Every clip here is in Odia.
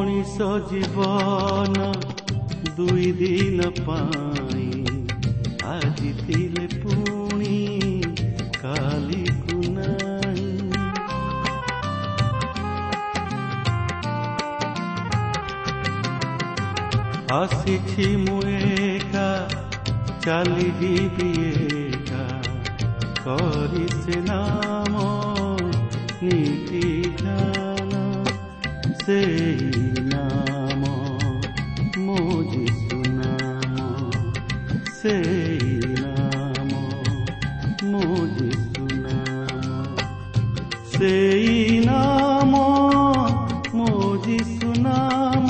ମଣିଷ ଜୀବନ ଦୁଇ ଦିନ ପାଇଁ ଆଜି ଥିଲେ ପୁଣି କାଲିକୁ ନାହିଁ। ଆସିଛି ମୁଁ ଏକା ଚାଲିଯିବି ଏକା। କରି ସେ ନାମ ନୀତି ଜ୍ଞାନ ସେଇ ମୋ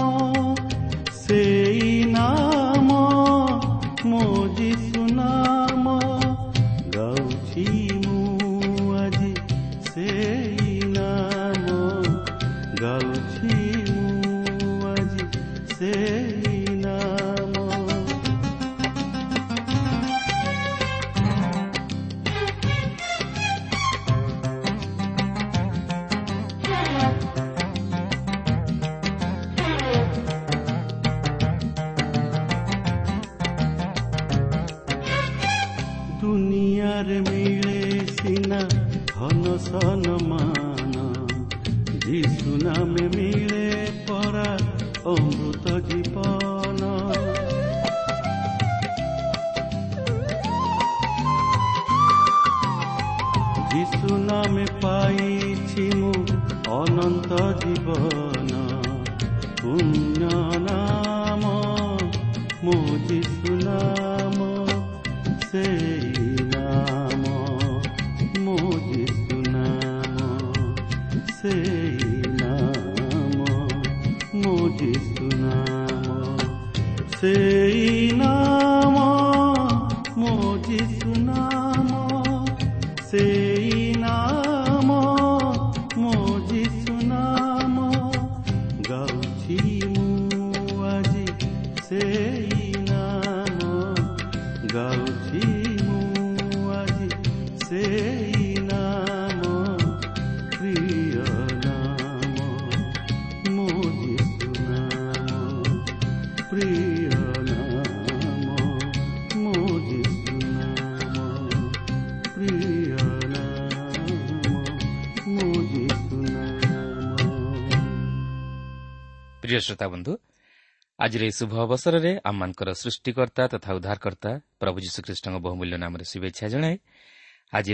ଅନନ୍ତ ଜୀବନ প্রিয় শ্রোতা বন্ধু আজ এই শুভ অবসরের আমার সৃষ্টিকর্তা তথা উদ্ধারকর্তা প্রভু যীশুখ্রীষ্ণ বহুমূল্য নামের শুভেচ্ছা জনায় আজ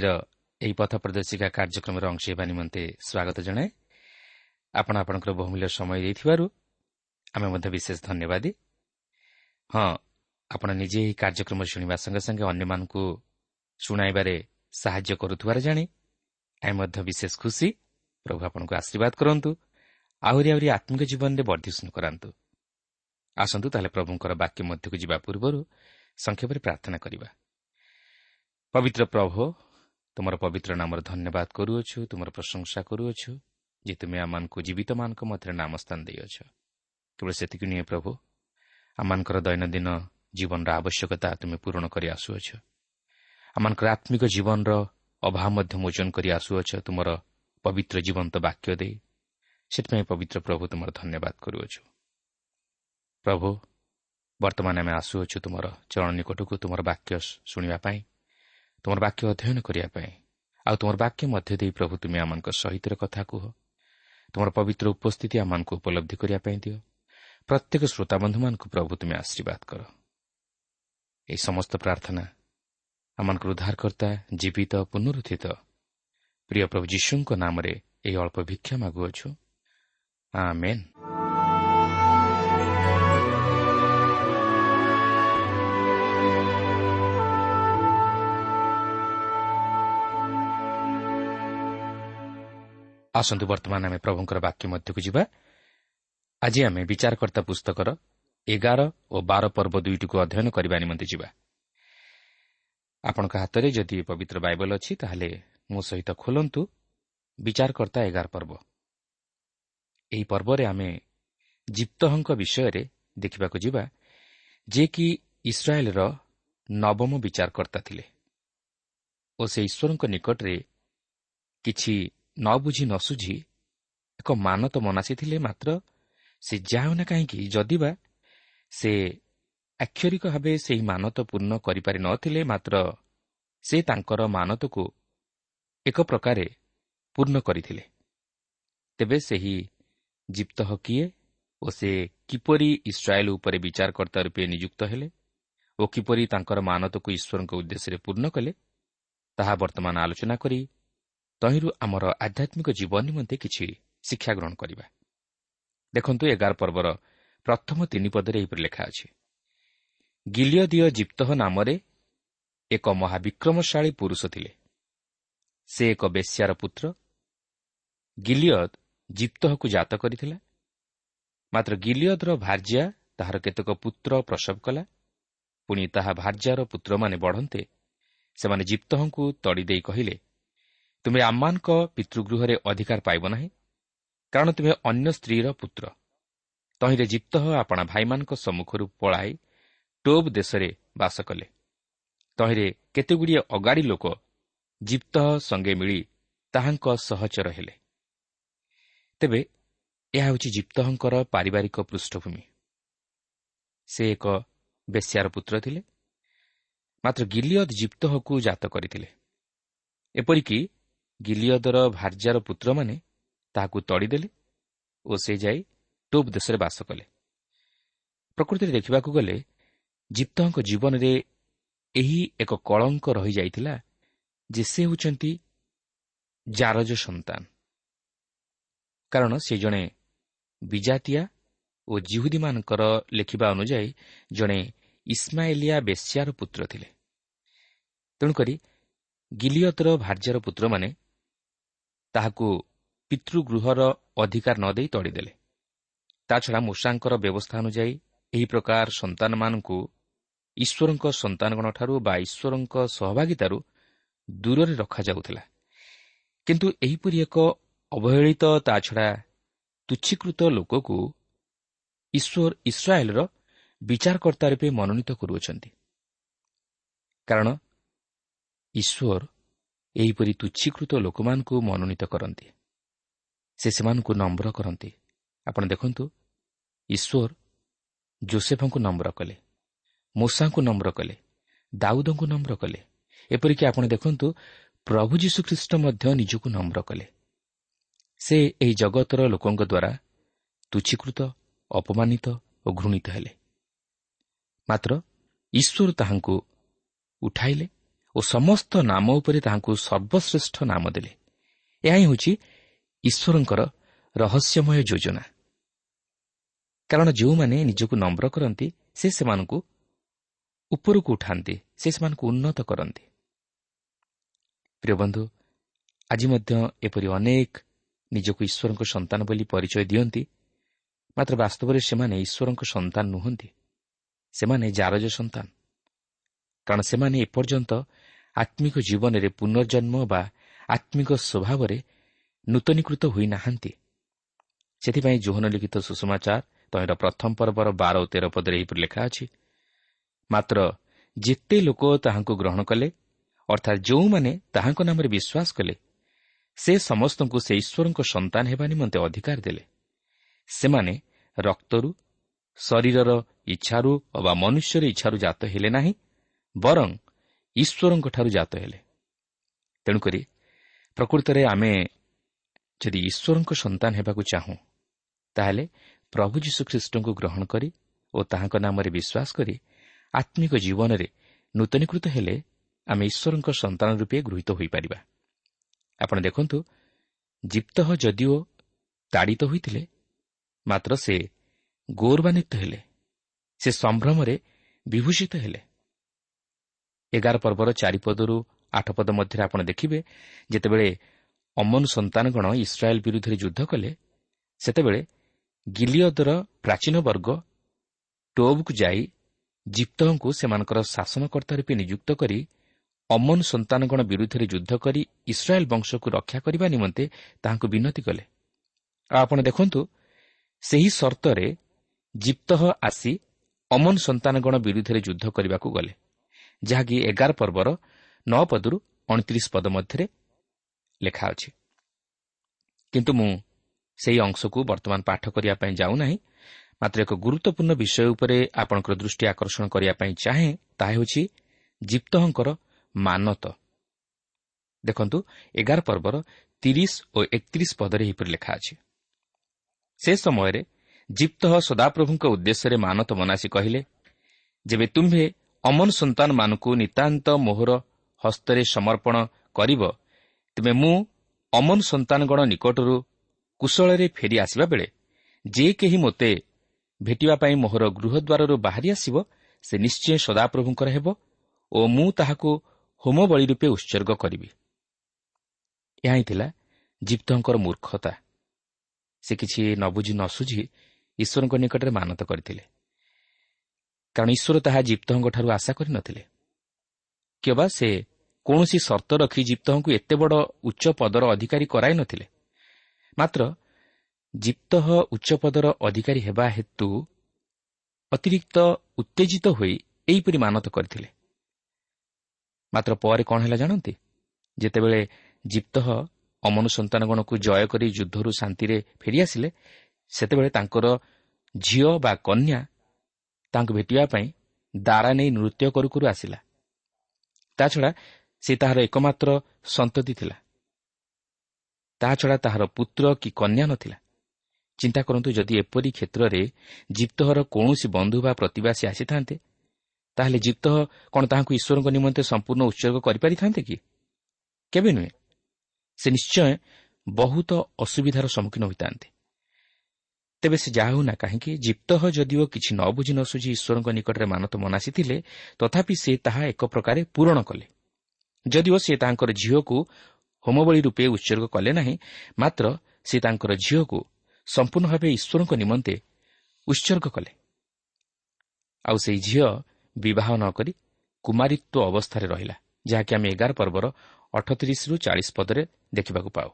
এই পথ প্রদর্শিকা কার্যক্রমের অংশ হওয়া নিমন্তে স্বাগত জনায় আপনার আপনার বহুমূল্য সময় দিয়ে আমি মধ্যে বিশেষ ধন্যবাদী হ্যাঁ আপনার নিজে এই কার্যক্রম শুণবা সঙ্গে সঙ্গে অন্য শুণাইবার ସାହାଯ୍ୟ କରୁଥିବାର ଜାଣି ଆମେ ମଧ୍ୟ ବିଶେଷ ଖୁସି। ପ୍ରଭୁ ଆପଣଙ୍କୁ ଆଶୀର୍ବାଦ କରନ୍ତୁ। ଆହୁରି ଆହୁରି ଆତ୍ମିକ ଜୀବନରେ ବର୍ଦ୍ଧିଷ୍ଣୁ କରାନ୍ତୁ। ଆସନ୍ତୁ ତାହେଲେ ପ୍ରଭୁଙ୍କର ବାକ୍ୟ ମଧ୍ୟକୁ ଯିବା ପୂର୍ବରୁ ସଂକ୍ଷେପରେ ପ୍ରାର୍ଥନା କରିବା। ପବିତ୍ର ପ୍ରଭୁ ତୁମର ପବିତ୍ର ନାମର ଧନ୍ୟବାଦ କରୁଅଛୁ ତୁମର ପ୍ରଶଂସା କରୁଅଛୁ ଯେ ତୁମେ ଆମମାନଙ୍କୁ ଜୀବିତମାନଙ୍କ ମଧ୍ୟରେ ନାମ ସ୍ଥାନ ଦେଇଅଛ। କେବଳ ସେତିକି ନୁହେଁ ପ୍ରଭୁ ଆମମାନଙ୍କର ଦୈନନ୍ଦିନ ଜୀବନର ଆବଶ୍ୟକତା ତୁମେ ପୂରଣ କରି ଆସୁଅଛ। ଆମମାନଙ୍କର ଆତ୍ମିକ ଜୀବନର ଅଭାବ ମଧ୍ୟ ମୋଚନ କରି ଆସୁଅଛ ତୁମର ପବିତ୍ର ଜୀବନ୍ତ ବାକ୍ୟ ଦେଇ। ସେଥିପାଇଁ ପବିତ୍ର ପ୍ରଭୁ ତୁମର ଧନ୍ୟବାଦ କରୁଅଛୁ। ପ୍ରଭୁ ବର୍ତ୍ତମାନ ଆମେ ଆସୁଅଛୁ ତୁମର ଚରଣ ନିକଟକୁ ତୁମର ବାକ୍ୟ ଶୁଣିବା ପାଇଁ ତୁମର ବାକ୍ୟ ଅଧ୍ୟୟନ କରିବା ପାଇଁ। ଆଉ ତୁମର ବାକ୍ୟ ମଧ୍ୟ ଦେଇ ପ୍ରଭୁ ତୁମେ ଆମମାନଙ୍କ ସହିତ କଥା କୁହ। ତୁମର ପବିତ୍ର ଉପସ୍ଥିତି ଆମମାନଙ୍କୁ ଉପଲବ୍ଧି କରିବା ପାଇଁ ଦିଅ। ପ୍ରତ୍ୟେକ ଶ୍ରୋତାବନ୍ଧୁମାନଙ୍କୁ ପ୍ରଭୁ ତୁମେ ଆଶୀର୍ବାଦ କର। ଏହି ସମସ୍ତ ପ୍ରାର୍ଥନା ଆମମାନଙ୍କର ଉଦ୍ଧାରକର୍ତ୍ତା ଜୀବିତ ପୁନରୁଦ୍ଧିତ। ପ୍ରିୟ ପ୍ରଭୁ ଯୀଶୁଙ୍କ ନାମରେ ଏହି ଅଳ୍ପ ଭିକ୍ଷା ମାଗୁଅଛୁ। ଆସନ୍ତୁ ବର୍ତ୍ତମାନ ଆମେ ପ୍ରଭୁଙ୍କର ବାକ୍ୟ ମଧ୍ୟକୁ ଯିବା। ଆଜି ଆମେ ବିଚାରକର୍ତ୍ତା ପୁସ୍ତକର ଏଗାର ଓ ବାର ପର୍ବ ଦୁଇଟିକୁ ଅଧ୍ୟୟନ କରିବା ନିମନ୍ତେ ଯିବା। ଆପଣଙ୍କ ହାତରେ ଯଦି ପବିତ୍ର ବାଇବଲ ଅଛି ତାହେଲେ ମୋ ସହିତ ଖୋଲନ୍ତୁ। ବିଚାରକର୍ତ୍ତା ଏଗାର ପର୍ବ। ଏହି ପର୍ବରେ ଆମେ ଜିପ୍ତହଙ୍କ ବିଷୟରେ ଦେଖିବାକୁ ଯିବା ଯିଏକି ଇସ୍ରାଏଲ୍ର ନବମ ବିଚାରକର୍ତ୍ତା ଥିଲେ ଓ ସେ ଈଶ୍ୱରଙ୍କ ନିକଟରେ କିଛି ନ ବୁଝି ନ ସୁଝି ଏକ ମାନତ ମନାସିଥିଲେ ମାତ୍ର ସେ ଯାଉ ନା କାହିଁକି ଯଦିବା ସେ ଆକ୍ଷରିକ ଭାବେ ସେହି ମାନତ ପୂର୍ଣ୍ଣ କରିପାରି ନଥିଲେ ମାତ୍ର ସେ ତାଙ୍କର ମାନତକୁ ଏକ ପ୍ରକାରେ ପୂର୍ଣ୍ଣ କରିଥିଲେ। ତେବେ ସେହି ଜିପ୍ତ କିଏ ଓ ସେ କିପରି ଇସ୍ରାଏଲ୍ ଉପରେ ବିଚାରକର୍ତ୍ତା ରୂପେ ନିଯୁକ୍ତ ହେଲେ ଓ କିପରି ତାଙ୍କର ମାନତକୁ ଈଶ୍ୱରଙ୍କ ଉଦ୍ଦେଶ୍ୟରେ ପୂର୍ଣ୍ଣ କଲେ ତାହା ବର୍ତ୍ତମାନ ଆଲୋଚନା କରି ତହିଁରୁ ଆମର ଆଧ୍ୟାତ୍ମିକ ଜୀବନ ନିମନ୍ତେ କିଛି ଶିକ୍ଷା ଗ୍ରହଣ କରିବା। ଦେଖନ୍ତୁ ଏଗାର ପର୍ବର ପ୍ରଥମ ତିନି ପଦରେ ଏହିପରି ଲେଖା ଅଛି। ଗିଲିୟଦୀୟ ଜିପ୍ତହ ନାମରେ ଏକ ମହାବିକ୍ରମଶାଳୀ ପୁରୁଷ ଥିଲେ। ସେ ଏକ ବେଶ୍ୟାର ପୁତ୍ର। ଗିଲିୟଦ ଜିପ୍ତହକୁ ଜାତ କରିଥିଲା। ମାତ୍ର ଗିଲିୟଦର ଭାର୍ଯ୍ୟା ତାହାର କେତେକ ପୁତ୍ର ପ୍ରସବ କଲା। ପୁଣି ତାହା ଭାର୍ଯ୍ୟାର ପୁତ୍ରମାନେ ବଢ଼ନ୍ତେ ସେମାନେ ଜିପ୍ତହଙ୍କୁ ତଡ଼ିଦେଇ କହିଲେ ତୁମେ ଆମମାନଙ୍କ ପିତୃଗୃହରେ ଅଧିକାର ପାଇବ ନାହିଁ କାରଣ ତୁମେ ଅନ୍ୟ ସ୍ତ୍ରୀର ପୁତ୍ର। ତହିଁରେ ଜିପ୍ତହ ଆପଣା ଭାଇମାନଙ୍କ ସମ୍ମୁଖରୁ ପଳାଇ ଟୋବ୍ ଦେଶରେ ବାସ କଲେ। ତହିଁରେ କେତେଗୁଡ଼ିଏ ଅଗାଡ଼ି ଲୋକ ଜିପ୍ତହ ସଙ୍ଗେ ମିଳି ତାହାଙ୍କ ସହଚର ହେଲେ। ତେବେ ଏହା ହେଉଛି ଜିପ୍ତହଙ୍କର ପାରିବାରିକ ପୃଷ୍ଠଭୂମି। ସେ ଏକ ବେଶ୍ୟାର ପୁତ୍ର ଥିଲେ। ମାତ୍ର ଗିଲିୟଦ ଜିପ୍ତହକୁ ଜାତ କରିଥିଲେ। ଏପରିକି ଗିଲିୟଦର ଭାର୍ଯ୍ୟାର ପୁତ୍ରମାନେ ତାହାକୁ ତଡ଼ିଦେଲେ ଓ ସେ ଯାଇ ଟୋପ୍ ଦେଶରେ ବାସ କଲେ। ପ୍ରକୃତିରେ ଦେଖିବାକୁ ଗଲେ ଜିପ୍ତଙ୍କ ଜୀବନରେ ଏହି ଏକ କଳଙ୍କ ରହିଯାଇଥିଲା ଯେ ସେ ହେଉଛନ୍ତି ଜାରଜ ସନ୍ତାନ। କାରଣ ସେ ଜଣେ ବିଜାତିଆ ଓ ଜିହୁଦୀମାନଙ୍କର ଲେଖିବା ଅନୁଯାୟୀ ଜଣେ ଇସ୍ମାଇଲିଆ ବେଶ୍ୟାର ପୁତ୍ର ଥିଲେ। ତେଣୁକରି ଗିଲିୟତର ଭାର୍ଯ୍ୟର ପୁତ୍ରମାନେ ତାହାକୁ ପିତୃଗୃହର ଅଧିକାର ନ ଦେଇ ତଡ଼ିଦେଲେ। ତାଛଡ଼ା ମୂଷାଙ୍କର ବ୍ୟବସ୍ଥା ଅନୁଯାୟୀ ଏହି ପ୍ରକାର ସନ୍ତାନମାନଙ୍କୁ ଈଶ୍ୱରଙ୍କ ସନ୍ତାନଗଣଠାରୁ ବା ଈଶ୍ୱରଙ୍କ ସହଭାଗିତାରୁ ଦୂରରେ ରଖାଯାଉଥିଲା। କିନ୍ତୁ ଏହିପରି ଏକ ଅବହେଳିତ ତାଛଡ଼ା ତୁଚ୍ଛୀକୃତ ଲୋକକୁ ଈଶ୍ୱର ଇସ୍ରାଏଲ୍ର ବିଚାରକର୍ତ୍ତା ରୂପେ ମନୋନୀତ କରୁଅଛନ୍ତି। କାରଣ ଈଶ୍ୱର ଏହିପରି ତୁଚ୍ଛୀକୃତ ଲୋକମାନଙ୍କୁ ମନୋନୀତ କରନ୍ତି। ସେ ସେମାନଙ୍କୁ ନମ୍ର କରନ୍ତି। ଆପଣ ଦେଖନ୍ତୁ ଈଶ୍ୱର ଜୋସେଫଙ୍କୁ ନମ୍ର କଲେ। ମୂଷାଙ୍କୁ ନମ୍ର କଲେ ଦାଉଦଙ୍କୁ ନମ୍ର କଲେ ଏପରିକି ଆପଣ ଦେଖନ୍ତୁ ପ୍ରଭୁ ଯୀଶୁଖ୍ରୀଷ୍ଟ ମଧ୍ୟ ନିଜକୁ ନମ୍ର କଲେ। ସେ ଏହି ଜଗତର ଲୋକଙ୍କ ଦ୍ୱାରା ତୁଚ୍ଛୀକୃତ ଅପମାନିତ ଓ ଘୃଣିତ ହେଲେ। ମାତ୍ର ଈଶ୍ୱର ତାହାଙ୍କୁ ଉଠାଇଲେ ଓ ସମସ୍ତ ନାମ ଉପରେ ତାହାଙ୍କୁ ସର୍ବଶ୍ରେଷ୍ଠ ନାମ ଦେଲେ। ଏହା ହିଁ ହେଉଛି ଈଶ୍ୱରଙ୍କର ରହସ୍ୟମୟ ଯୋଜନା। କାରଣ ଯେଉଁମାନେ ନିଜକୁ ନମ୍ର କରନ୍ତି ସେ ସେମାନଙ୍କୁ ଉପରକୁ ଉଠାନ୍ତି ସେ ସେମାନଙ୍କୁ ଉନ୍ନତ କରନ୍ତି ପ୍ରିୟ ବନ୍ଧୁ ଆଜି ମଧ୍ୟ ଏପରି ଅନେକ ନିଜକୁ ଈଶ୍ୱରଙ୍କ ସନ୍ତାନ ବୋଲି ପରିଚୟ ଦିଅନ୍ତି ମାତ୍ର ବାସ୍ତବରେ ସେମାନେ ଈଶ୍ୱରଙ୍କ ସନ୍ତାନ ନୁହନ୍ତି ସେମାନେ ଜାରଜ ସନ୍ତାନ କାରଣ ସେମାନେ ଏପର୍ଯ୍ୟନ୍ତ ଆତ୍ମିକ ଜୀବନରେ ପୁନର୍ଜନ୍ମ ବା ଆତ୍ମିକ ସ୍ୱଭାବରେ ନୂତନୀକୃତ ହୋଇନାହାନ୍ତି ସେଥିପାଇଁ ଜୋହନ ଲିଖିତ ସୁଷମାଚାର ତହିଁର ପ୍ରଥମ ପର୍ବର ବାର ଓ ତେର ପଦରେ ଏହିପରି ଲେଖା ଅଛି ମାତ୍ର ଯେତେ ଲୋକ ତାହାଙ୍କୁ ଗ୍ରହଣ କଲେ ଅର୍ଥାତ୍ ଯେଉଁମାନେ ତାହାଙ୍କ ନାମରେ ବିଶ୍ୱାସ କଲେ ସେ ସମସ୍ତଙ୍କୁ ସେ ଈଶ୍ୱରଙ୍କ ସନ୍ତାନ ହେବା ନିମନ୍ତେ ଅଧିକାର ଦେଲେ। ସେମାନେ ରକ୍ତରୁ ଶରୀରର ଇଚ୍ଛାରୁ ଅବା ମନୁଷ୍ୟର ଇଚ୍ଛାରୁ ଜାତ ହେଲେ ନାହିଁ ବରଂ ଈଶ୍ୱରଙ୍କଠାରୁ ଜାତ ହେଲେ। ତେଣୁକରି ପ୍ରକୃତରେ ଆମେ ଯଦି ଈଶ୍ୱରଙ୍କ ସନ୍ତାନ ହେବାକୁ ଚାହୁଁ ତାହେଲେ ପ୍ରଭୁ ଯୀଶୁଖ୍ରୀଷ୍ଟଙ୍କୁ ଗ୍ରହଣ କରି ଓ ତାହାଙ୍କ ନାମରେ ବିଶ୍ୱାସ କରି ଆତ୍ମିକ ଜୀବନରେ ନୂତନୀକୃତ ହେଲେ ଆମେ ଈଶ୍ୱରଙ୍କ ସନ୍ତାନ ରୂପେ ଗୃହୀତ ହୋଇପାରିବା। ଆପଣ ଦେଖନ୍ତୁ ଜିପ୍ତ ଯଦିଓ ତାଡ଼ିତ ହୋଇଥିଲେ ମାତ୍ର ସେ ଗୌରବାନ୍ୱିତ ହେଲେ ସେ ସମ୍ଭ୍ରମରେ ବିଭୂଷିତ ହେଲେ। ଏଗାର ପର୍ବର ଚାରିପଦରୁ ଆଠ ପଦ ମଧ୍ୟରେ ଆପଣ ଦେଖିବେ ଯେତେବେଳେ ଅମନ ସନ୍ତାନଗଣ ଇସ୍ରାଏଲ୍ ବିରୁଦ୍ଧରେ ଯୁଦ୍ଧ କଲେ ସେତେବେଳେ ଗିଲିୟଦର ପ୍ରାଚୀନ ବର୍ଗ ଟୋବ୍କୁ ଯାଇ ଜିପ୍ତଙ୍କୁ ସେମାନଙ୍କର ଶାସନକର୍ତ୍ତା ରୂପେ ନିଯୁକ୍ତ କରି ଅମନ ସନ୍ତାନଗଣ ବିରୁଦ୍ଧରେ ଯୁଦ୍ଧ କରି ଇସ୍ରାଏଲ୍ ବଂଶକୁ ରକ୍ଷା କରିବା ନିମନ୍ତେ ତାହାଙ୍କୁ ବିନତି କଲେ। ଆଉ ଆପଣ ଦେଖନ୍ତୁ ସେହି ସର୍ତ୍ତରେ ଜିପ୍ତ ଆସି ଅମନ ସନ୍ତାନଗଣ ବିରୁଦ୍ଧରେ ଯୁଦ୍ଧ କରିବାକୁ ଗଲେ ଯାହାକି ଏଗାର ପର୍ବର ନଅ ପଦରୁ ଅଣତିରିଶ ପଦ ମଧ୍ୟରେ ଲେଖା ଅଛି। କିନ୍ତୁ ମୁଁ ସେହି ଅଂଶକୁ ବର୍ତ୍ତମାନ ପାଠ କରିବା ପାଇଁ ଯାଉନାହିଁ ମାତ୍ର ଏକ ଗୁରୁତ୍ୱପୂର୍ଣ୍ଣ ବିଷୟ ଉପରେ ଆପଣଙ୍କର ଦୃଷ୍ଟି ଆକର୍ଷଣ କରିବା ପାଇଁ ଚାହେଁ ତାହା ହେଉଛି ଜିପ୍ତଙ୍କର ମାନତ। ଦେଖନ୍ତୁ ଏଗାର ପର୍ବର ତିରିଶ ଓ ଏକତିରିଶ ପଦରେ ଏହିପରି ଲେଖା ଅଛି। ସେ ସମୟରେ ଜିପ୍ତ ସଦାପ୍ରଭୁଙ୍କ ଉଦ୍ଦେଶ୍ୟରେ ମାନତ ମନାସି କହିଲେ ଯେବେ ତୁମ୍ଭେ ଅମନ ସନ୍ତାନମାନଙ୍କୁ ନିତାନ୍ତ ମୋହର ହସ୍ତରେ ସମର୍ପଣ କରିବ ତେବେ ମୁଁ ଅମନ ସନ୍ତାନଗଣ ନିକଟରୁ କୁଶଳରେ ଫେରି ଆସିବା ବେଳେ ଯେ କେହି ମୋତେ ଭେଟିବା ପାଇଁ ମୋହର ଗୃହଦ୍ୱାରରୁ ବାହାରି ଆସିବ ସେ ନିଶ୍ଚୟ ସଦାପ୍ରଭୁଙ୍କର ହେବ ଓ ମୁଁ ତାହାକୁ ହୋମବଳୀ ରୂପେ ଉତ୍ସର୍ଗ କରିବି। ଏହା ହିଁ ଥିଲା ଜିପ୍ତଙ୍କର ମୂର୍ଖତା। ସେ କିଛି ନ ବୁଝି ନ ସୁଝି ଈଶ୍ୱରଙ୍କ ନିକଟରେ ମାନତ କରିଥିଲେ। କାରଣ ଈଶ୍ୱର ତାହା ଜିପ୍ତଙ୍କଠାରୁ ଆଶା କରିନଥିଲେ କିମ୍ବା ସେ କୌଣସି ସର୍ତ୍ତ ରଖି ଜିପ୍ତଙ୍କୁ ଏତେ ବଡ଼ ଉଚ୍ଚ ପଦର ଅଧିକାରୀ କରାଇ ନଥିଲେ ମାତ୍ର ଜିପ୍ତ ଉଚ୍ଚ ପଦର ଅଧିକାରୀ ହେବା ହେତୁ ଅତିରିକ୍ତ ଉତ୍ତେଜିତ ହୋଇ ଏହିପରି ମାନତ କରିଥିଲେ। ମାତ୍ର ପରେ କ'ଣ ହେଲା ଜାଣନ୍ତି? ଯେତେବେଳେ ଜିପ୍ତ ଅମନୁ ସନ୍ତାନଗଣକୁ ଜୟ କରି ଯୁଦ୍ଧରୁ ଶାନ୍ତିରେ ଫେରିଆସିଲେ ସେତେବେଳେ ତାଙ୍କର ଝିଅ ବା କନ୍ୟା ତାଙ୍କୁ ଭେଟିବା ପାଇଁ ଦାରା ନେଇ ନୃତ୍ୟ କରୁ କରୁ ଆସିଲା। ତାଛଡ଼ା ସେ ତାହାର ଏକମାତ୍ର ସନ୍ତତି ଥିଲା। ତାହାଛଡ଼ା ତାହାର ପୁତ୍ର କି କନ୍ୟା ନଥିଲା। ଚିନ୍ତା କରନ୍ତୁ ଯଦି ଏପରି କ୍ଷେତ୍ରରେ ଜିପ୍ତହର କୌଣସି ବନ୍ଧୁ ବା ପ୍ରତିବାସୀ ଆସିଥାନ୍ତେ ତାହେଲେ ଜିପ୍ତ କ'ଣ ତାହାଙ୍କୁ ଈଶ୍ୱରଙ୍କ ନିମନ୍ତେ ସମ୍ପୂର୍ଣ୍ଣ ଉତ୍ସର୍ଗ କରିପାରିଥାନ୍ତେ କି? କେବେ ନୁହେଁ। ସେ ନିଶ୍ଚୟ ବହୁତ ଅସୁବିଧାର ସମ୍ମୁଖୀନ ହୋଇଥାନ୍ତେ। ତେବେ ସେ ଯାହା ହେଉନା କାହିଁକି ଜିପ୍ତ ଯଦିଓ କିଛି ନ ବୁଝି ନ ସୁଝି ଈଶ୍ୱରଙ୍କ ନିକଟରେ ମାନତ ମନାସିଥିଲେ ତଥାପି ସେ ତାହା ଏକ ପ୍ରକାରେ ପୂରଣ କଲେ। ଯଦିଓ ସେ ତାଙ୍କର ଝିଅକୁ ହୋମବଳୀ ରୂପେ ଉତ୍ସର୍ଗ କଲେ ନାହିଁ ମାତ୍ର ସେ ତାଙ୍କର ଝିଅକୁ ସମ୍ପୂର୍ଣ୍ଣ ଭାବେ ଈଶ୍ୱରଙ୍କ ନିମନ୍ତେ ଉତ୍ସର୍ଗ କଲେ। ଆଉ ସେହି ଝିଅ ବିବାହ ନ କରି କୁମାରିତ୍ୱ ଅବସ୍ଥାରେ ରହିଲା ଯାହାକି ଆମେ ଏଗାର ପର୍ବର ଅଠତିରିଶରୁ ଚାଳିଶ ପଦରେ ଦେଖିବାକୁ ପାଉ।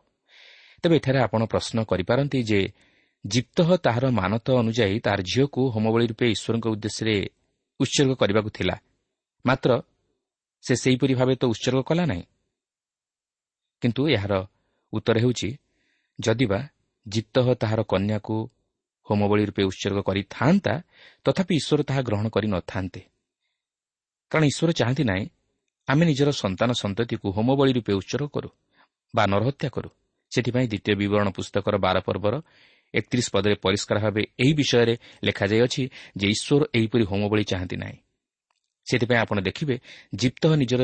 ତେବେ ଏଠାରେ ଆପଣ ପ୍ରଶ୍ନ କରିପାରନ୍ତି ଯେ ଜିପ୍ତ ତାହାର ମାନତ ଅନୁଯାୟୀ ତାହାର ଝିଅକୁ ହୋମବଳୀ ରୂପେ ଈଶ୍ୱରଙ୍କ ଉଦ୍ଦେଶ୍ୟରେ ଉତ୍ସର୍ଗ କରିବାକୁ ଥିଲା। ମାତ୍ର ସେ ସେହିପରି ଭାବେ ତ ଉତ୍ସର୍ଗ କଲା ନାହିଁ। କିନ୍ତୁ ଏହାର ଉତ୍ତର ହେଉଛି ଯଦିବା ଜିପ୍ତ ତାହାର କନ୍ୟାକୁ ହୋମବଳୀ ରୂପେ ଉତ୍ସର୍ଗ କରିଥାନ୍ତା ତଥାପି ଈଶ୍ୱର ତାହା ଗ୍ରହଣ କରିନଥାନ୍ତେ କାରଣ ଈଶ୍ୱର ଚାହାନ୍ତି ନାହିଁ ଆମେ ନିଜର ସନ୍ତାନ ସନ୍ତତିକୁ ହୋମବଳୀ ରୂପେ ଉତ୍ସର୍ଗ କରୁ ବା ନରହତ୍ୟା କରୁ। ସେଥିପାଇଁ ଦ୍ୱିତୀୟ ବିବରଣ ପୁସ୍ତକର ବାର ପର୍ବର ଏକତିରିଶ ପଦରେ ପରିଷ୍କାର ଭାବେ ଏହି ବିଷୟରେ ଲେଖାଯାଇଅଛି ଯେ ଈଶ୍ୱର ଏହିପରି ହୋମବଳୀ ଚାହାନ୍ତି ନାହିଁ। ସେଥିପାଇଁ ଆପଣ ଦେଖିବେ ଜିପ୍ତ ନିଜର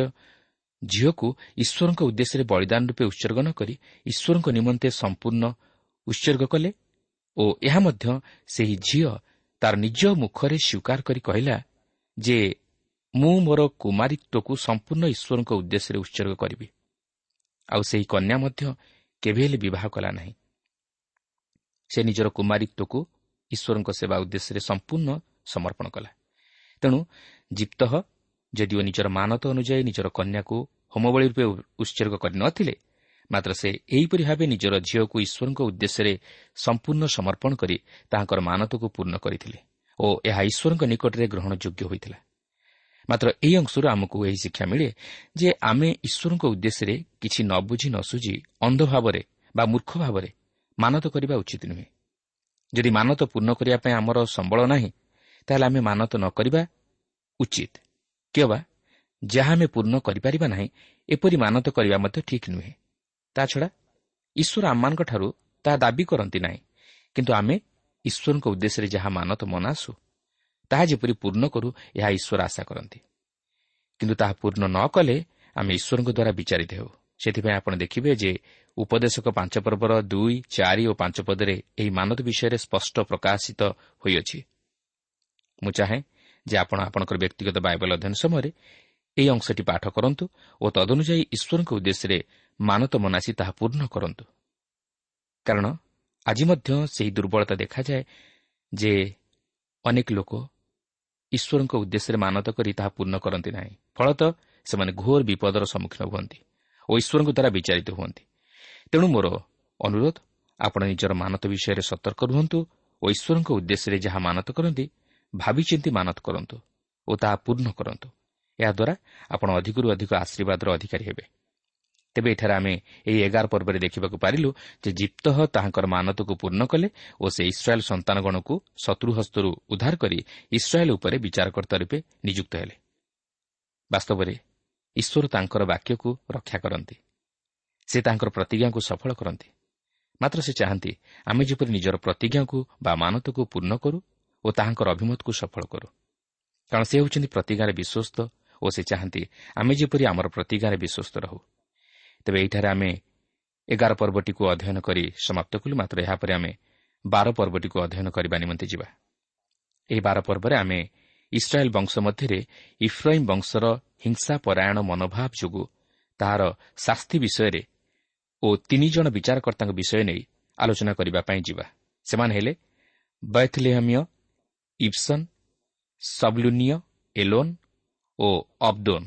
ଝିଅକୁ ଈଶ୍ୱରଙ୍କ ଉଦ୍ଦେଶ୍ୟରେ ବଳିଦାନ ରୂପେ ଉତ୍ସର୍ଗ ନ କରି ଈଶ୍ୱରଙ୍କ ନିମନ୍ତେ ସମ୍ପୂର୍ଣ୍ଣ ଉତ୍ସର୍ଗ କଲେ ଓ ଏହା ମଧ୍ୟ ସେହି ଝିଅ ତାର ନିଜ ମୁଖରେ ସ୍ୱୀକାର କରି କହିଲା ଯେ ମୁଁ ମୋର କୁମାରିତ୍ୱକୁ ସମ୍ପୂର୍ଣ୍ଣ ଈଶ୍ୱରଙ୍କ ଉଦ୍ଦେଶ୍ୟରେ ଉତ୍ସର୍ଗ କରିବି। ଆଉ ସେହି କନ୍ୟା ମଧ୍ୟ କେବେ ହେଲେ ବିବାହ କଲା ନାହିଁ। ସେ ନିଜର କୁମାରିତ୍ୱକୁ ଈଶ୍ୱରଙ୍କ ସେବା ଉଦ୍ଦେଶ୍ୟରେ ସମ୍ପୂର୍ଣ୍ଣ ସମର୍ପଣ କଲା। ତେଣୁ ଜିପ୍ତ ଯଦିଓ ନିଜର ମାନତ ଅନୁଯାୟୀ ନିଜର କନ୍ୟାକୁ ହୋମବଳୀ ରୂପେ ଉତ୍ସର୍ଗ କରିନଥିଲେ ମାତ୍ର ସେ ଏହିପରି ଭାବେ ନିଜର ଝିଅକୁ ଈଶ୍ୱରଙ୍କ ଉଦ୍ଦେଶ୍ୟରେ ସମ୍ପୂର୍ଣ୍ଣ ସମର୍ପଣ କରି ତାହାଙ୍କର ମାନତକୁ ପୂର୍ଣ୍ଣ କରିଥିଲେ ଓ ଏହା ଈଶ୍ୱରଙ୍କ ନିକଟରେ ଗ୍ରହଣ ଯୋଗ୍ୟ ହୋଇଥିଲା। ମାତ୍ର ଏହି ଅଂଶରୁ ଆମକୁ ଏହି ଶିକ୍ଷା ମିଳେ ଯେ ଆମେ ଈଶ୍ୱରଙ୍କ ଉଦ୍ଦେଶ୍ୟରେ କିଛି ନ ବୁଝି ନ ଅନ୍ଧ ଭାବରେ ବା ମୂର୍ଖ ଭାବରେ ମାନତ କରିବା ଉଚିତ ନୁହେଁ। ଯଦି ମାନତ ପୂର୍ଣ୍ଣ କରିବା ପାଇଁ ଆମର ସମ୍ବଳ ନାହିଁ ତାହେଲେ ଆମେ ମାନତ ନ କରିବା ଉଚିତ। କିମ୍ବା ଯାହା ଆମେ ପୂର୍ଣ୍ଣ କରିପାରିବା ନାହିଁ ଏପରି ମାନତ କରିବା ମଧ୍ୟ ଠିକ୍ ନୁହେଁ। ତାଛଡ଼ା ଈଶ୍ୱର ଆମମାନଙ୍କଠାରୁ ତାହା ଦାବି କରନ୍ତି ନାହିଁ। କିନ୍ତୁ ଆମେ ଈଶ୍ୱରଙ୍କ ଉଦ୍ଦେଶ୍ୟରେ ଯାହା ମାନତ ମନାସୁ ତାହା ଯେପରି ପୂର୍ଣ୍ଣ କରୁ ଏହା ଈଶ୍ୱର ଆଶା କରନ୍ତି। କିନ୍ତୁ ତାହା ପୂର୍ଣ୍ଣ ନ କଲେ ଆମେ ଈଶ୍ୱରଙ୍କ ଦ୍ୱାରା ବିଚାରିତ ହେଉ। ସେଥିପାଇଁ ଆପଣ ଦେଖିବେ ଯେ ଉପଦେଶକ ପାଞ୍ଚ ପର୍ବର ଦୁଇ ଚାରି ଓ ପାଞ୍ଚ ପଦରେ ଏହି ମାନତ ବିଷୟରେ ସ୍ପଷ୍ଟ ପ୍ରକାଶିତ ହୋଇଅଛି। ମୁଁ ଚାହେଁ ଯେ ଆପଣ ଆପଣଙ୍କର ବ୍ୟକ୍ତିଗତ ବାଇବଲ ଅଧ୍ୟୟନ ସମୟରେ ଏହି ଅଂଶଟି ପାଠ କରନ୍ତୁ ଓ ତଦନୁଯାୟୀ ଈଶ୍ୱରଙ୍କ ଉଦ୍ଦେଶ୍ୟରେ ମାନତ ମନାସି ତାହା ପୂର୍ଣ୍ଣ କରନ୍ତୁ। କାରଣ ଆଜି ମଧ୍ୟ ସେହି ଦୁର୍ବଳତା ଦେଖାଯାଏ ଯେ ଅନେକ ଲୋକ ଈଶ୍ୱରଙ୍କ ଉଦ୍ଦେଶ୍ୟରେ ମାନତ କରି ତାହା ପୂର୍ଣ୍ଣ କରନ୍ତି ନାହିଁ। ଫଳତଃ ସେମାନେ ଘୋର ବିପଦର ସମ୍ମୁଖୀନ ହୁଅନ୍ତି ଓ ଈଶ୍ୱରଙ୍କ ଦ୍ୱାରା ବିଚାରିତ ହୁଅନ୍ତି। ତେଣୁ ମୋର ଅନୁରୋଧ ଆପଣ ନିଜର ମାନତ ବିଷୟରେ ସତର୍କ ରୁହନ୍ତୁ ଓ ଈଶ୍ୱରଙ୍କ ଉଦ୍ଦେଶ୍ୟରେ ଯାହା ମାନତ କରନ୍ତି ଭାବିଚିନ୍ତି ମାନତ କରନ୍ତୁ ଓ ତାହା ପୂର୍ଣ୍ଣ କରନ୍ତୁ। ଏହାଦ୍ୱାରା ଆପଣ ଅଧିକରୁ ଅଧିକ ଆଶୀର୍ବାଦର ଅଧିକାରୀ ହେବେ। ତେବେ ଏଠାରେ ଆମେ ଏହି ଏଗାର ପର୍ବରେ ଦେଖିବାକୁ ପାରିଲୁ ଯେ ଜିପ୍ତ ତାହାଙ୍କର ମାନତକୁ ପୂର୍ଣ୍ଣ କଲେ ଓ ସେ ଇସ୍ରାଏଲ୍ ସନ୍ତାନଗଣକୁ ଶତ୍ରୁ ହସ୍ତରୁ ଉଦ୍ଧାର କରି ଇସ୍ରାଏଲ୍ ଉପରେ ବିଚାରକର୍ତ୍ତା ରୂପେ ନିଯୁକ୍ତ ହେଲେ। ବାସ୍ତବରେ ଈଶ୍ୱର ତାଙ୍କର ବାକ୍ୟକୁ ରକ୍ଷା କରନ୍ତି। ସେ ତାଙ୍କର ପ୍ରତିଜ୍ଞାକୁ ସଫଳ କରନ୍ତି। ମାତ୍ର ସେ ଚାହାନ୍ତି ଆମେ ଯେପରି ନିଜର ପ୍ରତିଜ୍ଞାକୁ ବା ମାନତକୁ ପୂର୍ଣ୍ଣ କରୁ ଓ ତାହାଙ୍କର ଅଭିମତକୁ ସଫଳ କରୁ। କାରଣ ସେ ହେଉଛନ୍ତି ପ୍ରତିଜ୍ଞାରେ ବିଶ୍ୱସ୍ତ ଓ ସେ ଚାହାନ୍ତି ଆମେ ଯେପରି ଆମର ପ୍ରତିଜ୍ଞାରେ ବିଶ୍ୱସ୍ତ ରହୁ। ତେବେ ଏହିଠାରେ ଆମେ ଏଗାର ପର୍ବଟିକୁ ଅଧ୍ୟୟନ କରି ସମାପ୍ତ କଲୁ। ମାତ୍ର ଏହାପରେ ଆମେ ବାର ପର୍ବଟିକୁ ଅଧ୍ୟୟନ କରିବା ନିମନ୍ତେ ଯିବା। ଏହି ବାର ପର୍ବରେ ଆମେ ଇସ୍ରାଏଲ୍ ବଂଶ ମଧ୍ୟରେ ଇଫ୍ରାଇମ୍ ବଂଶର ହିଂସା ପରାୟଣ ମନୋଭାବ ଯୋଗୁଁ ତାହାର ଶାସ୍ତି ବିଷୟରେ ଓ ତିନି ଜଣ ବିଚାରକର୍ତ୍ତାଙ୍କ ବିଷୟ ନେଇ ଆଲୋଚନା କରିବା ପାଇଁ ଯିବା। ସେମାନେ ହେଲେ ବୈଥଲେହମିୟ ଇପ୍ସନ୍ ସବ୍ଲୁନିୟ ଏଲୋନ୍ ଓ ଅବ୍ଦୋନ୍।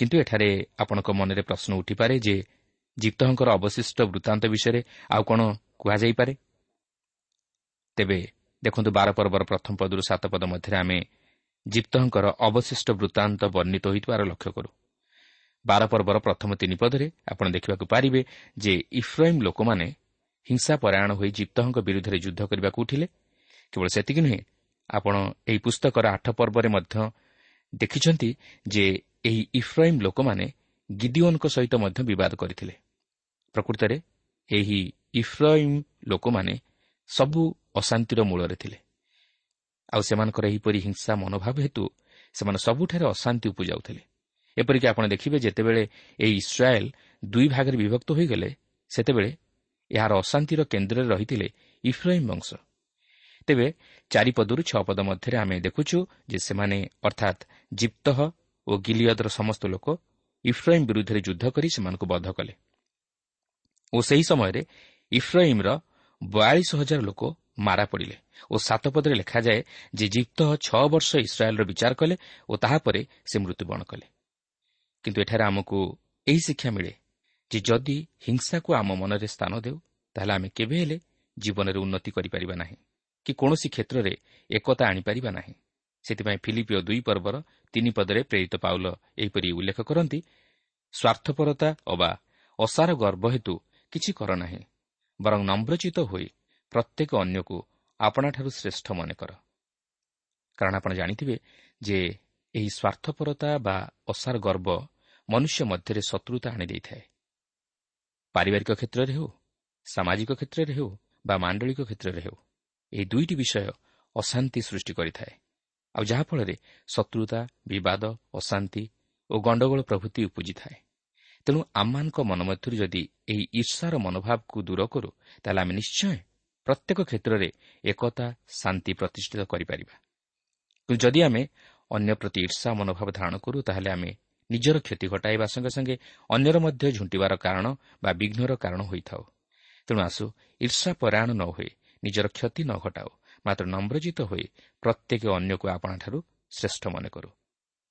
କିନ୍ତୁ ଏଠାରେ ଆପଣଙ୍କ ମନରେ ପ୍ରଶ୍ନ ଉଠିପାରେ ଯେ ଜିପ୍ତଙ୍କର ଅବଶିଷ୍ଟ ବୃତ୍ତାନ୍ତ ବିଷୟରେ ଆଉ କ'ଣ କୁହାଯାଇପାରେ? ତେବେ ଦେଖନ୍ତୁ ବାର ପର୍ବର ପ୍ରଥମ ପଦରୁ ସାତ ପଦ ମଧ୍ୟରେ ଆମେ ଜିପ୍ତଙ୍କର ଅବଶିଷ୍ଟ ବୃତ୍ତାନ୍ତ ବର୍ଣ୍ଣିତ ହୋଇଥିବାର ଲକ୍ଷ୍ୟ କରୁ। ବାର ପର୍ବର ପ୍ରଥମ ତିନି ପଦରେ ଆପଣ ଦେଖିବାକୁ ପାରିବେ ଯେ ଇଫ୍ରାଇମ୍ ଲୋକମାନେ ହିଂସା ପରାୟଣ ହୋଇ ଜିପ୍ତଙ୍କ ବିରୁଦ୍ଧରେ ଯୁଦ୍ଧ କରିବାକୁ ଉଠିଲେ। କେବଳ ସେତିକି ନୁହେଁ ଆପଣ ଏହି ପୁସ୍ତକର ଆଠ ପର୍ବରେ ମଧ୍ୟ ଦେଖିଛନ୍ତି ଯେ ଏହି ଇଫ୍ରାଇମ୍ ଲୋକମାନେ ଗିଦିଓନ୍ଙ୍କ ସହିତ ମଧ୍ୟ ବିବାଦ କରିଥିଲେ। ପ୍ରକୃତରେ ଏହି ଇଫ୍ରାଇମ୍ ଲୋକମାନେ ସବୁ ଅଶାନ୍ତିର ମୂଳରେ ଥିଲେ। ଆଉ ସେମାନଙ୍କର ଏହିପରି ହିଂସା ମନୋଭାବ ହେତୁ ସେମାନେ ସବୁଠାରେ ଅଶାନ୍ତି ଉପୁଜାଉଥିଲେ। ଏପରିକି ଆପଣ ଦେଖିବେ ଯେତେବେଳେ ଏହି ଇସ୍ରାଏଲ୍ ଦୁଇ ଭାଗରେ ବିଭକ୍ତ ହୋଇଗଲେ ସେତେବେଳେ ଏହାର ଅଶାନ୍ତିର କେନ୍ଦ୍ରରେ ରହିଥିଲେ ଇଫ୍ରାଇମ୍ ବଂଶ। ତେବେ ଚାରିପଦରୁ ଛଅ ପଦ ମଧ୍ୟରେ ଆମେ ଦେଖୁଛୁ ଯେ ସେମାନେ ଅର୍ଥାତ୍ ଜିପ୍ତହ ଓ ଗିଲିୟଦର ସମସ୍ତ ଲୋକ ଇଫ୍ରାଇମ୍ ବିରୁଦ୍ଧରେ ଯୁଦ୍ଧ କରି ସେମାନଙ୍କୁ ବଧ କଲେ। ଓ ସେହି ସମୟରେ ଇଫ୍ରାଇମ୍ର ବୟାଳିଶ ହଜାର ଲୋକ ମାରା ପଡ଼ିଲେ ଓ ସାତପଦରେ ଲେଖାଯାଏ ଯେ ଜିପ୍ତ ଛଅ ବର୍ଷ ଇସ୍ରାଏଲ୍ର ବିଚାର କଲେ ଓ ତାହାପରେ ସେ ମୃତ୍ୟୁବରଣ କଲେ। କିନ୍ତୁ ଏଠାରେ ଆମକୁ ଏହି ଶିକ୍ଷା ମିଳେ ଯେ ଯଦି ହିଂସାକୁ ଆମ ମନରେ ସ୍ଥାନ ଦେଉ ତାହେଲେ ଆମେ କେବେ ହେଲେ ଜୀବନରେ ଉନ୍ନତି କରିପାରିବା ନାହିଁ। କି କୌଣସି କ୍ଷେତ୍ରରେ ଏକତା ଆଣିପାରିବା ନାହିଁ। ସେଥିପାଇଁ ଫିଲିପିଓ ଦୁଇ ପର୍ବର ତିନି ପଦରେ ପ୍ରେରିତ ପାଉଲ ଏହିପରି ଉଲ୍ଲେଖ କରନ୍ତି ସ୍ୱାର୍ଥପରତା ଅବା ଅସାର ଗର୍ବ ହେତୁ କିଛି କର ନାହିଁ ବରଂ ନମ୍ରଚିତ ହୋଇ ପ୍ରତ୍ୟେକ ଅନ୍ୟକୁ ଆପଣାଠାରୁ ଶ୍ରେଷ୍ଠ ମନେ କର। କାରଣ ଆପଣ ଜାଣିଥିବେ ଯେ ଏହି ସ୍ୱାର୍ଥପରତା ବା ଅସାର ଗର୍ବ ମନୁଷ୍ୟ ମଧ୍ୟରେ ଶତ୍ରୁତା ଆଣିଦେଇଥାଏ ପାରିବାରିକ କ୍ଷେତ୍ରରେ ହେଉ ସାମାଜିକ କ୍ଷେତ୍ରରେ ହେଉ ବା ମାଣ୍ଡଳିକ କ୍ଷେତ୍ରରେ ହେଉ। ଏହି ଦୁଇଟି ବିଷୟ ଅଶାନ୍ତି ସୃଷ୍ଟି କରିଥାଏ। ଆଉ ଯାହାଫଳରେ ଶତ୍ରୁତା ବିବାଦ ଅଶାନ୍ତି ଓ ଗଣ୍ଡଗୋଳ ପ୍ରଭୃତି ଉପୁଜିଥାଏ। ତେଣୁ ଆମମାନଙ୍କ ମନ ମଧ୍ୟରୁ ଯଦି ଏହି ଈର୍ଷାର ମନୋଭାବକୁ ଦୂର କରୁ ତାହେଲେ ଆମେ ନିଶ୍ଚୟ ପ୍ରତ୍ୟେକ କ୍ଷେତ୍ରରେ ଏକତା ଶାନ୍ତି ପ୍ରତିଷ୍ଠିତ କରିପାରିବା। କିନ୍ତୁ ଯଦି ଆମେ ଅନ୍ୟ ପ୍ରତି ଈର୍ଷା ମନୋଭାବ ଧାରଣ କରୁ ତାହେଲେ ଆମେ ନିଜର କ୍ଷତି ଘଟାଇବା ସଙ୍ଗେ ସଙ୍ଗେ ଅନ୍ୟର ମଧ୍ୟ ଝୁଣ୍ଟିବାର କାରଣ ବା ବିଘ୍ନର କାରଣ ହୋଇଥାଉ। ତେଣୁ ଆସୁ ଈର୍ଷା ପରାୟଣ ନ ହୋଇ ନିଜର କ୍ଷତି ନ ଘଟାଉ। ମାତ୍ର ନମ୍ରଜିତ ହୋଇ ପ୍ରତ୍ୟେକ ଅନ୍ୟକୁ ଆପଣଙ୍କଠାରୁ ଶ୍ରେଷ୍ଠ ମନେ କରୁ।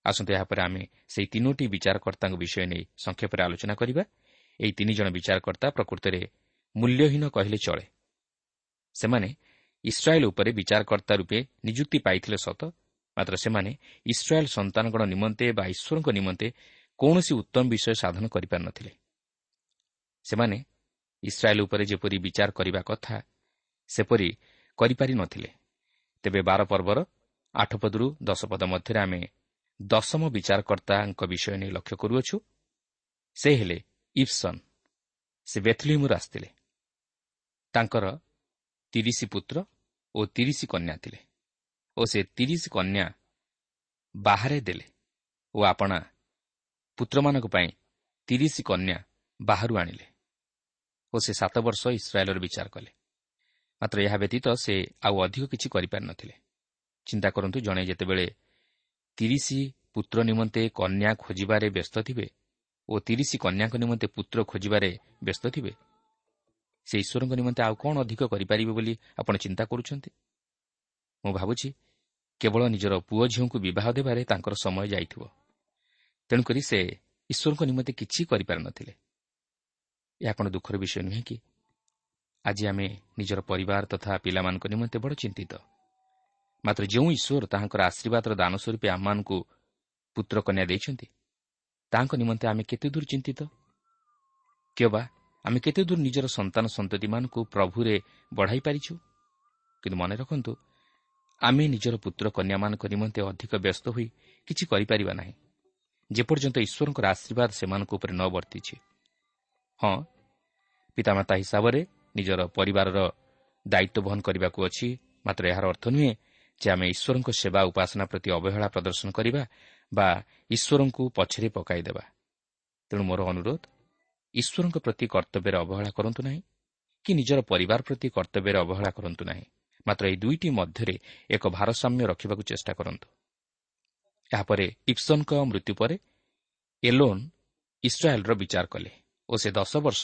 ଆସନ୍ତୁ ଏହାପରେ ଆମେ ସେହି ତିନୋଟି ବିଚାରକର୍ତ୍ତାଙ୍କ ବିଷୟ ନେଇ ସଂକ୍ଷେପରେ ଆଲୋଚନା କରିବା। ଏହି ତିନି ଜଣ ବିଚାରକର୍ତ୍ତା ପ୍ରକୃତରେ ମୂଲ୍ୟହୀନ କହିଲେ ଚଳେ। ସେମାନେ ଇସ୍ରାଏଲ୍ ଉପରେ ବିଚାରକର୍ତ୍ତା ରୂପେ ନିଯୁକ୍ତି ପାଇଥିଲେ ସତ ମାତ୍ର ସେମାନେ ଇସ୍ରାଏଲ୍ ସନ୍ତାନଗଣ ନିମନ୍ତେ ବା ଈଶ୍ୱରଙ୍କ ନିମନ୍ତେ କୌଣସି ଉତ୍ତମ ବିଷୟ ସାଧନ କରିପାରିନଥିଲେ ସେମାନେ ଇସ୍ରାଏଲ୍ ଉପରେ ଯେପରି ବିଚାର କରିବା କଥା ସେପରି କରିପାରି ନଥିଲେ। ତେବେ ବାର ପର୍ବର ଆଠ ପଦରୁ ଦଶ ପଦ ମଧ୍ୟରେ ଆମେ ଦଶମ ବିଚାରକର୍ତ୍ତାଙ୍କ ବିଷୟ ନେଇ ଲକ୍ଷ୍ୟ କରୁଅଛୁ। ସେ ହେଲେ ଇପ୍ସନ୍। ସେ ବେଥଲିମରୁ ଆସିଥିଲେ। ତାଙ୍କର ତିରିଶ ପୁତ୍ର ଓ ତିରିଶ କନ୍ୟା ଥିଲେ ଓ ସେ ତିରିଶ କନ୍ୟା ବାହାରେ ଦେଲେ ଓ ଆପଣା ପୁତ୍ରମାନଙ୍କ ପାଇଁ ତିରିଶ କନ୍ୟା ବାହାରୁ ଆଣିଲେ ଓ ସେ ସାତ ବର୍ଷ ଇସ୍ରାଏଲ୍ର ବିଚାର କଲେ। ମାତ୍ର ଏହା ବ୍ୟତୀତ ସେ ଆଉ ଅଧିକ କିଛି କରିପାରିନଥିଲେ ଚିନ୍ତା କରନ୍ତୁ ଜଣେ ଯେତେବେଳେ ତିରିଶ ପୁତ୍ର ନିମନ୍ତେ କନ୍ୟା ଖୋଜିବାରେ ବ୍ୟସ୍ତ ଥିବେ ଓ ତିରିଶ କନ୍ୟାଙ୍କ ନିମନ୍ତେ ପୁତ୍ର ଖୋଜିବାରେ ବ୍ୟସ୍ତ ଥିବେ ସେ ଈଶ୍ୱରଙ୍କ ନିମନ୍ତେ ଆଉ କ'ଣ ଅଧିକ କରିପାରିବେ ବୋଲି ଆପଣ ଚିନ୍ତା କରୁଛନ୍ତି? ମୁଁ ଭାବୁଛି କେବଳ ନିଜର ପୁଅ ଝିଅଙ୍କୁ ବିବାହ ଦେବାରେ ତାଙ୍କର ସମୟ ଯାଇଥିବ। ତେଣୁକରି ସେ ଈଶ୍ୱରଙ୍କ ନିମନ୍ତେ କିଛି କରିପାରିନଥିଲେ ଏହା କ'ଣ ଦୁଃଖର ବିଷୟ ନୁହେଁ କି? ଆଜି ଆମେ ନିଜର ପରିବାର ତଥା ପିଲାମାନଙ୍କ ନିମନ୍ତେ ବଡ଼ ଚିନ୍ତିତ। ମାତ୍ର ଯେଉଁ ଈଶ୍ୱର ତାହାଙ୍କର ଆଶୀର୍ବାଦର ଦାନ ସ୍ୱରୂପେ ଆମମାନଙ୍କୁ ପୁତ୍ର କନ୍ୟା ଦେଇଛନ୍ତି ତାହାଙ୍କ ନିମନ୍ତେ ଆମେ କେତେ ଦୂର ଚିନ୍ତିତ? କିମ୍ବା ଆମେ କେତେ ଦୂର ନିଜର ସନ୍ତାନ ସନ୍ତତିମାନଙ୍କୁ ପ୍ରଭୁରେ ବଢ଼ାଇ ପାରିଛୁ? କିନ୍ତୁ ମନେ ରଖନ୍ତୁ ଆମେ ନିଜର ପୁତ୍ର କନ୍ୟାମାନଙ୍କ ନିମନ୍ତେ ଅଧିକ ବ୍ୟସ୍ତ ହୋଇ କିଛି କରିପାରିବା ନାହିଁ। ଯେପର୍ଯ୍ୟନ୍ତ ଈଶ୍ୱରଙ୍କର ଆଶୀର୍ବାଦ ସେମାନଙ୍କ ଉପରେ ନ ବର୍ତ୍ତିଛି। ହଁ ପିତାମାତା ହିସାବରେ ନିଜର ପରିବାରର ଦାୟିତ୍ୱ ବହନ କରିବାକୁ ଅଛି। ମାତ୍ର ଏହାର ଅର୍ଥ ନୁହେଁ ଯେ ଆମେ ଈଶ୍ୱରଙ୍କ ସେବା ଉପାସନା ପ୍ରତି ଅବହେଳା ପ୍ରଦର୍ଶନ କରିବା ବା ଈଶ୍ୱରଙ୍କୁ ପଛରେ ପକାଇଦେବା। ତେଣୁ ମୋର ଅନୁରୋଧ ଈଶ୍ୱରଙ୍କ ପ୍ରତି କର୍ତ୍ତବ୍ୟରେ ଅବହେଳା କରନ୍ତୁ ନାହିଁ କି ନିଜର ପରିବାର ପ୍ରତି କର୍ତ୍ତବ୍ୟରେ ଅବହେଳା କରନ୍ତୁ ନାହିଁ। ମାତ୍ର ଏହି ଦୁଇଟି ମଧ୍ୟରେ ଏକ ଭାରସାମ୍ୟ ରଖିବାକୁ ଚେଷ୍ଟା କରନ୍ତୁ। ଏହାପରେ ଇପ୍ସନ୍ଙ୍କ ମୃତ୍ୟୁ ପରେ ଏଲୋନ୍ ଇସ୍ରାଏଲ୍ର ବିଚାର କଲେ ଓ ସେ ଦଶ ବର୍ଷ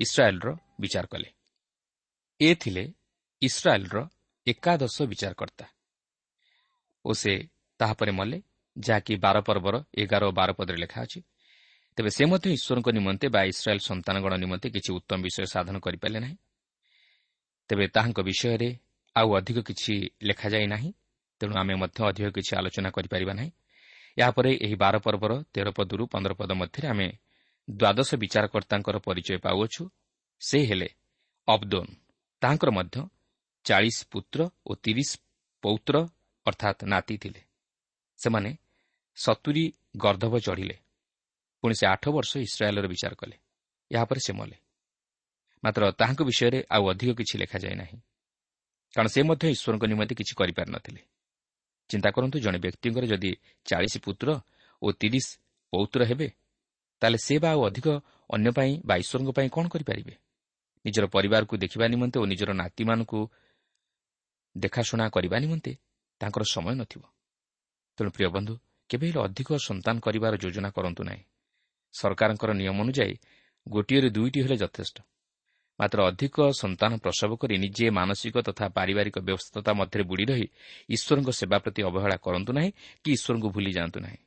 ଇସ୍ରାଏଲ୍ର ବିଚାର କଲେ। ଏ ଥିଲେ ଇସ୍ରାଏଲ୍ର ଏକାଦଶ ବିଚାରକର୍ତ୍ତା। ଓ ସେ ତାହାପରେ ମଲେ ଯାହାକି ବାର ପର୍ବର ଏଗାର ଓ ବାର ପଦରେ ଲେଖା ଅଛି ତେବେ ସେ ମଧ୍ୟ ଈଶ୍ୱରଙ୍କ ନିମନ୍ତେ ବା ଇସ୍ରାଏଲ୍ ସନ୍ତାନଗଣ ନିମନ୍ତେ କିଛି ଉତ୍ତମ ବିଷୟ ସାଧନ କରିପାରିଲେ ନାହିଁ। ତେବେ ତାହାଙ୍କ ବିଷୟରେ ଆଉ ଅଧିକ କିଛି ଲେଖାଯାଇ ନାହିଁ ତେଣୁ ଆମେ ମଧ୍ୟ ଅଧିକ କିଛି ଆଲୋଚନା କରିପାରିବା ନାହିଁ। ଏହାପରେ ଏହି ବାର ପର୍ବର ତେର ପଦରୁ ପନ୍ଦର ପଦ ମଧ୍ୟରେ ଆମେ ଦ୍ୱାଦଶ ବିଚାରକର୍ତ୍ତାଙ୍କର ପରିଚୟ ପାଉଅଛୁ ସେ ହେଲେ ଅବଦୋନ୍। ତାହାଙ୍କର ମଧ୍ୟ ଚାଳିଶ ପୁତ୍ର ଓ ତିରିଶ ପୌତ୍ର ଅର୍ଥାତ୍ ନାତି ଥିଲେ। ସେମାନେ ସତୁରୀ ଗର୍ଦ୍ଧବ ଚଢ଼ିଲେ। ପୁଣି ସେ ଆଠ ବର୍ଷ ଇସ୍ରାଏଲ୍ର ବିଚାର କଲେ। ଏହାପରେ ସେ ମଲେ। ମାତ୍ର ତାହାଙ୍କ ବିଷୟରେ ଆଉ ଅଧିକ କିଛି ଲେଖାଯାଏ ନାହିଁ। କାରଣ ସେ ମଧ୍ୟ ଈଶ୍ୱରଙ୍କ ନିମନ୍ତେ କିଛି କରିପାରିନଥିଲେ। ଚିନ୍ତା କରନ୍ତୁ ଜଣେ ବ୍ୟକ୍ତିଙ୍କର ଯଦି ଚାଳିଶ ପୁତ୍ର ଓ ତିରିଶ ପୌତ୍ର ହେବେ ତାହେଲେ ସେ ବା ଆଉ ଅଧିକ ଅନ୍ୟ ପାଇଁ ବା ଈଶ୍ୱରଙ୍କ ପାଇଁ କ'ଣ କରିପାରିବେ? ନିଜର ପରିବାରକୁ ଦେଖିବା ନିମନ୍ତେ ଓ ନିଜର ନାତିମାନଙ୍କୁ ଦେଖାଶୁଣା କରିବା ନିମନ୍ତେ ତାଙ୍କର ସମୟ ନଥିବ। ତେଣୁ ପ୍ରିୟ ବନ୍ଧୁ କେବେ ହେଲେ ଅଧିକ ସନ୍ତାନ କରିବାର ଯୋଜନା କରନ୍ତୁ ନାହିଁ। ସରକାରଙ୍କର ନିୟମ ଅନୁଯାୟୀ ଗୋଟିଏରୁ ଦୁଇଟି ହେଲେ ଯଥେଷ୍ଟ। ମାତ୍ର ଅଧିକ ସନ୍ତାନ ପ୍ରସବ କରି ନିଜେ ମାନସିକ ତଥା ପାରିବାରିକ ବ୍ୟବସ୍ଥା ମଧ୍ୟରେ ବୁଡ଼ି ରହି ଈଶ୍ୱରଙ୍କ ସେବା ପ୍ରତି ଅବହେଳା କରନ୍ତୁ ନାହିଁ କି ଈଶ୍ୱରଙ୍କୁ ଭୁଲି ଯାଆନ୍ତୁ ନାହିଁ।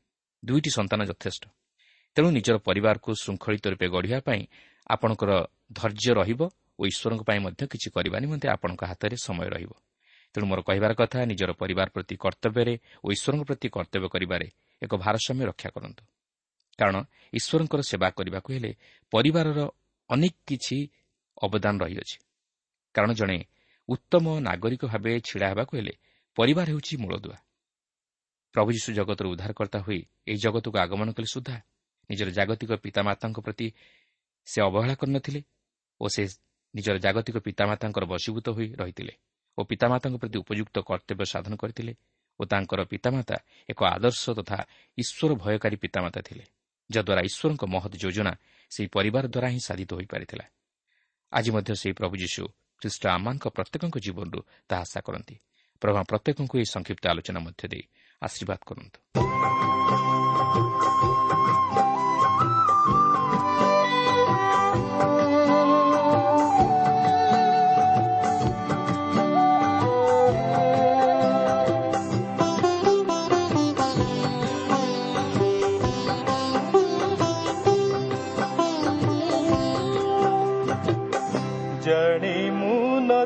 ଦୁଇଟି ସନ୍ତାନ ଯଥେଷ୍ଟ। ତେଣୁ ନିଜର ପରିବାରକୁ ଶୃଙ୍ଖଳିତ ରୂପେ ଗଢ଼ିବା ପାଇଁ ଆପଣଙ୍କର ଧୈର୍ଯ୍ୟ ରହିବ ଓ ଈଶ୍ୱରଙ୍କ ପାଇଁ ମଧ୍ୟ କିଛି କରିବା ନିମନ୍ତେ ଆପଣଙ୍କ ହାତରେ ସମୟ ରହିବ। ତେଣୁ ମୋର କହିବାର କଥା ନିଜର ପରିବାର ପ୍ରତି କର୍ତ୍ତବ୍ୟରେ ଓ ଈଶ୍ୱରଙ୍କ ପ୍ରତି କର୍ତ୍ତବ୍ୟ କରିବାରେ ଏକ ଭାରସାମ୍ୟ ରକ୍ଷା କରନ୍ତୁ। କାରଣ ଈଶ୍ୱରଙ୍କର ସେବା କରିବାକୁ ହେଲେ ପରିବାରର ଅନେକ କିଛି ଅବଦାନ ରହିଅଛି। କାରଣ ଜଣେ ଉତ୍ତମ ନାଗରିକ ଭାବେ ଛିଡ଼ା ହେବାକୁ ହେଲେ ପରିବାର ହେଉଛି ମୂଳଦୁଆ। ପ୍ରଭୁ ଯୀଶୁ ଜଗତର ଉଦ୍ଧାରକର୍ତ୍ତା ହୋଇ ଏହି ଜଗତକୁ ଆଗମନ କଲେ ସୁଦ୍ଧା ନିଜର ଜାଗତିକ ପିତାମାତାଙ୍କ ପ୍ରତି ସେ ଅବହେଳା କରିନଥିଲେ ଓ ସେ ନିଜର ଜାଗତିକ ପିତାମାତାଙ୍କର ବଶୀଭୂତ ହୋଇ ରହିଥିଲେ ଓ ପିତାମାତାଙ୍କ ପ୍ରତି ଉପଯୁକ୍ତ କର୍ତ୍ତବ୍ୟ ସାଧନ କରିଥିଲେ ଓ ତାଙ୍କର ପିତାମାତା ଏକ ଆଦର୍ଶ ତଥା ଈଶ୍ୱର ଭୟକାରୀ ପିତାମାତା ଥିଲେ ଯଦ୍ୱାରା ଈଶ୍ୱରଙ୍କ ମହତ୍ ଯୋଜନା ସେହି ପରିବାର ଦ୍ୱାରା ହିଁ ସାଧିତ ହୋଇପାରିଥିଲା। ଆଜି ମଧ୍ୟ ସେହି ପ୍ରଭୁ ଯୀଶୁ ଖ୍ରୀଷ୍ଟ ଆମମାନଙ୍କ ପ୍ରତ୍ୟେକଙ୍କ ଜୀବନରୁ ତାହା ଆଶା କରନ୍ତି। ପ୍ରଭା ପ୍ରତ୍ୟେକଙ୍କୁ ଏହି ସଂକ୍ଷିପ୍ତ ଆଲୋଚନା ମଧ୍ୟ ଦେଇ ଆଶୀର୍ବାଦ କରନ୍ତୁ। जी मु न